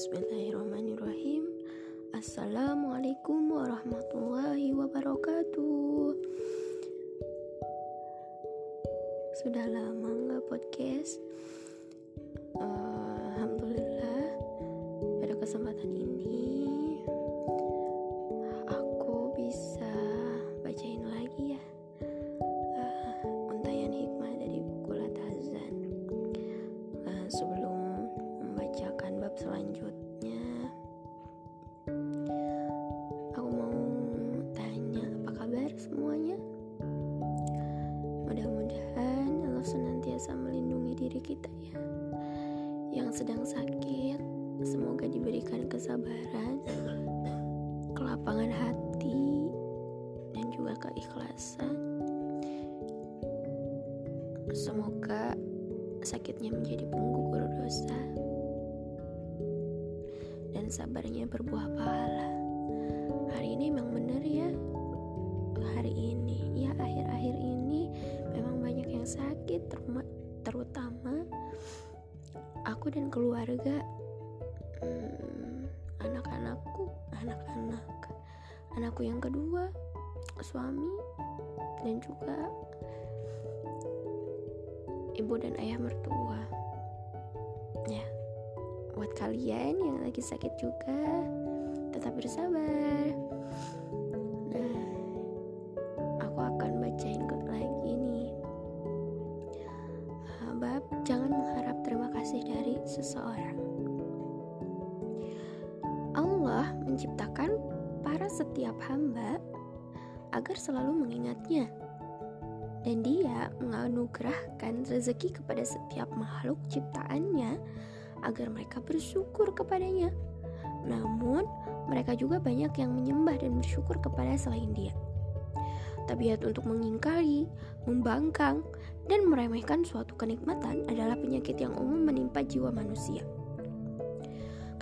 Bismillahirrahmanirrahim. Assalamualaikum warahmatullahi wabarakatuh. Sudah lama nggak podcast. Uh, Alhamdulillah Pada kesempatan ini mudah-mudahan Allah senantiasa melindungi diri kita ya. Yang sedang sakit semoga diberikan kesabaran kelapangan hati dan juga keikhlasan. Semoga sakitnya menjadi penggugur dosa dan sabarnya berbuah pahala. Hari ini memang bener ya sakit terutama aku dan keluarga. Hmm, anak-anakku anak-anak anakku yang kedua suami dan juga ibu dan ayah mertua. Ya buat kalian yang lagi sakit juga tetap bersabar. Nah seseorang Allah menciptakan para setiap hamba agar selalu mengingatnya dan dia menganugerahkan rezeki kepada setiap makhluk ciptaannya agar mereka bersyukur kepadanya. Namun, mereka juga banyak yang menyembah dan bersyukur kepada selain dia. Tabiat untuk mengingkari, membangkang, dan meremehkan suatu kenikmatan adalah penyakit yang umum menimpa jiwa manusia.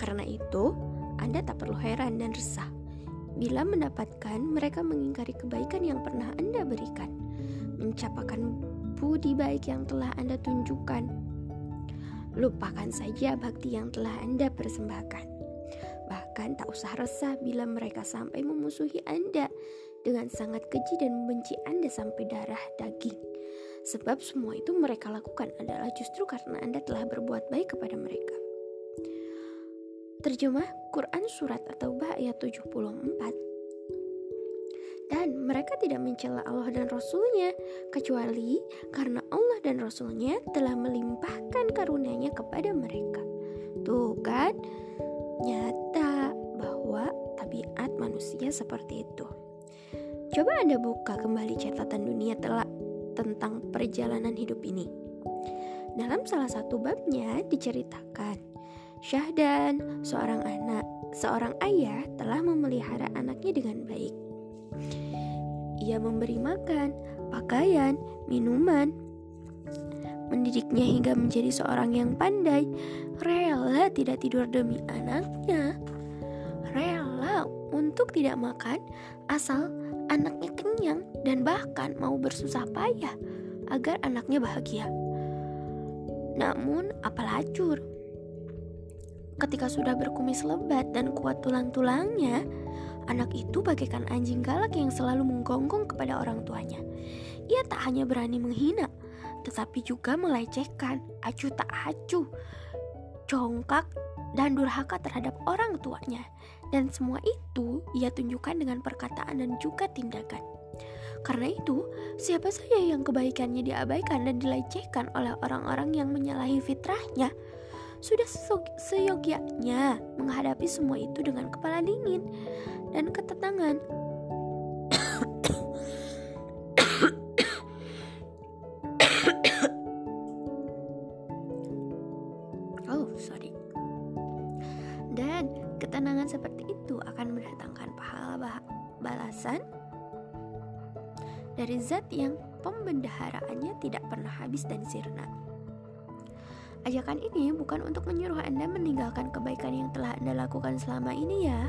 Karena itu, Anda tak perlu heran dan resah bila mendapatkan mereka mengingkari kebaikan yang pernah Anda berikan mencapakan budi baik yang telah Anda tunjukkan. Lupakan saja bakti yang telah Anda persembahkan. Bahkan tak usah resah bila mereka sampai memusuhi Anda dengan sangat keji dan membenci Anda sampai darah daging. Sebab semua itu mereka lakukan adalah justru karena Anda telah berbuat baik kepada mereka. Terjemah Quran Surat At-Taubah ayat 74 dan mereka tidak mencela Allah dan Rasulnya kecuali karena Allah dan Rasulnya telah melimpahkan karunia-Nya kepada mereka. Tuh kan, nyata bahwa tabiat manusia seperti itu. Coba Anda buka kembali catatan dunia telah tentang perjalanan hidup ini. Dalam salah satu babnya diceritakan, Syahdan, seorang anak, seorang ayah telah memelihara anaknya dengan baik. Ia memberi makan, pakaian, minuman, mendidiknya hingga menjadi seorang yang pandai, rela tidak tidur demi anaknya, rela untuk tidak makan asal anaknya kenyang dan bahkan mau bersusah payah agar anaknya bahagia. Namun, apalacur ketika sudah berkumis lebat dan kuat tulang-tulangnya, Anak itu bagaikan anjing galak yang selalu menggonggong kepada orang tuanya. Ia tak hanya berani menghina, tetapi juga melecehkan, acuh tak acuh, congkak, dan durhaka terhadap orang tuanya. Dan semua itu ia tunjukkan dengan perkataan dan juga tindakan. Karena itu, siapa saja yang kebaikannya diabaikan dan dilecehkan oleh orang-orang yang menyalahi fitrahnya, sudah seyogianya menghadapi semua itu dengan kepala dingin dan ketenangan. Dari zat yang pembendaharaannya tidak pernah habis dan sirna. Ajakan ini bukan untuk menyuruh Anda meninggalkan kebaikan yang telah Anda lakukan selama ini ya.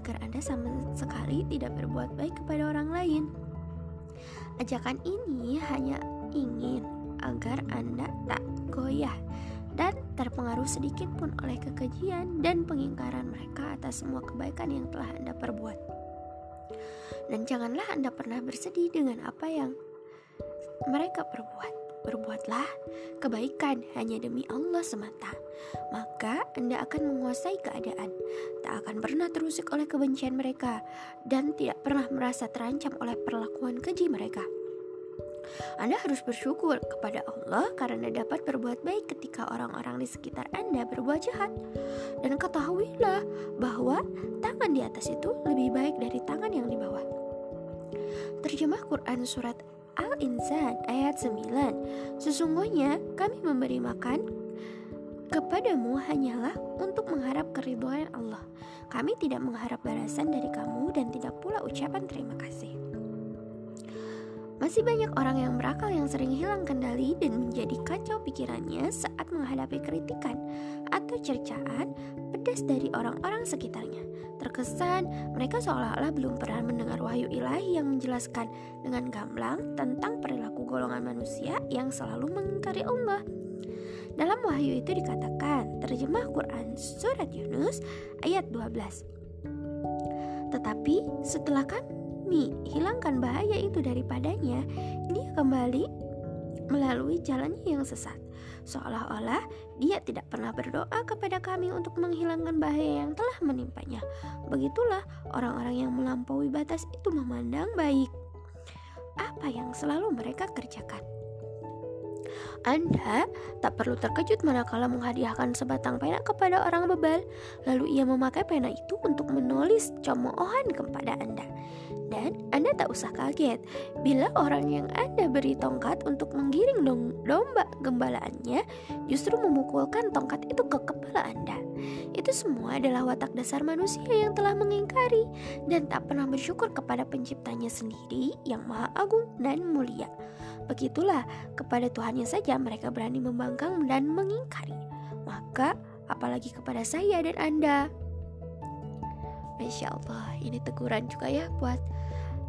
agar Anda sama sekali tidak berbuat baik kepada orang lain. Ajakan ini hanya ingin agar Anda tak goyah dan terpengaruh sedikit pun oleh kekejian dan pengingkaran mereka atas semua kebaikan yang telah Anda perbuat. Dan janganlah Anda pernah bersedih dengan apa yang mereka perbuat. Berbuatlah kebaikan hanya demi Allah semata, maka Anda akan menguasai keadaan, tak akan pernah terusik oleh kebencian mereka, dan tidak pernah merasa terancam oleh perlakuan keji mereka. Anda harus bersyukur kepada Allah karena dapat berbuat baik ketika orang-orang di sekitar Anda berbuat jahat. Dan ketahuilah bahwa tangan di atas itu lebih baik dari tangan yang di bawah. Terjemah Quran Surat Al-Insan ayat 9 Sesungguhnya kami memberi makan kepadamu hanyalah untuk mengharap keridhaan Allah. Kami tidak mengharap balasan dari kamu dan tidak pula ucapan terima kasih. Masih banyak orang yang berakal yang sering hilang kendali dan menjadi kacau pikirannya saat menghadapi kritikan atau cercaan pedas dari orang-orang sekitarnya. Terkesan mereka seolah-olah belum pernah mendengar wahyu ilahi yang menjelaskan dengan gamblang tentang perilaku golongan manusia yang selalu mengingkari Allah. Dalam wahyu itu dikatakan, terjemah Quran Surat Yunus ayat 12. Tetapi setelah kami kami hilangkan bahaya itu daripadanya, dia kembali melalui jalannya yang sesat. Seolah-olah dia tidak pernah berdoa kepada kami untuk menghilangkan bahaya yang telah menimpanya. Begitulah orang-orang yang melampaui batas itu memandang baik apa yang selalu mereka kerjakan. Anda tak perlu terkejut manakala menghadiahkan sebatang pena kepada orang bebal, lalu ia memakai pena itu untuk menulis cemoohan kepada Anda. Dan Anda tak usah kaget bila orang yang Anda beri tongkat untuk menggiring domba gembalaannya justru memukulkan tongkat itu ke kepala Anda. Itu semua adalah watak dasar manusia yang telah mengingkari dan tak pernah bersyukur kepada penciptanya sendiri yang maha agung dan mulia. Begitulah kepada Tuhannya saja mereka berani membangkang dan mengingkari. Maka apalagi kepada saya dan Anda. Masya Allah, ini teguran juga ya buat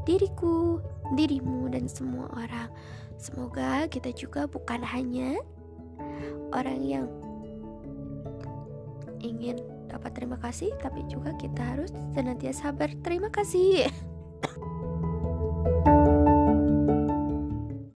diriku, dirimu, dan semua orang. Semoga kita juga bukan hanya orang yang ingin dapat terima kasih, tapi juga kita harus senantiasa berterima kasih.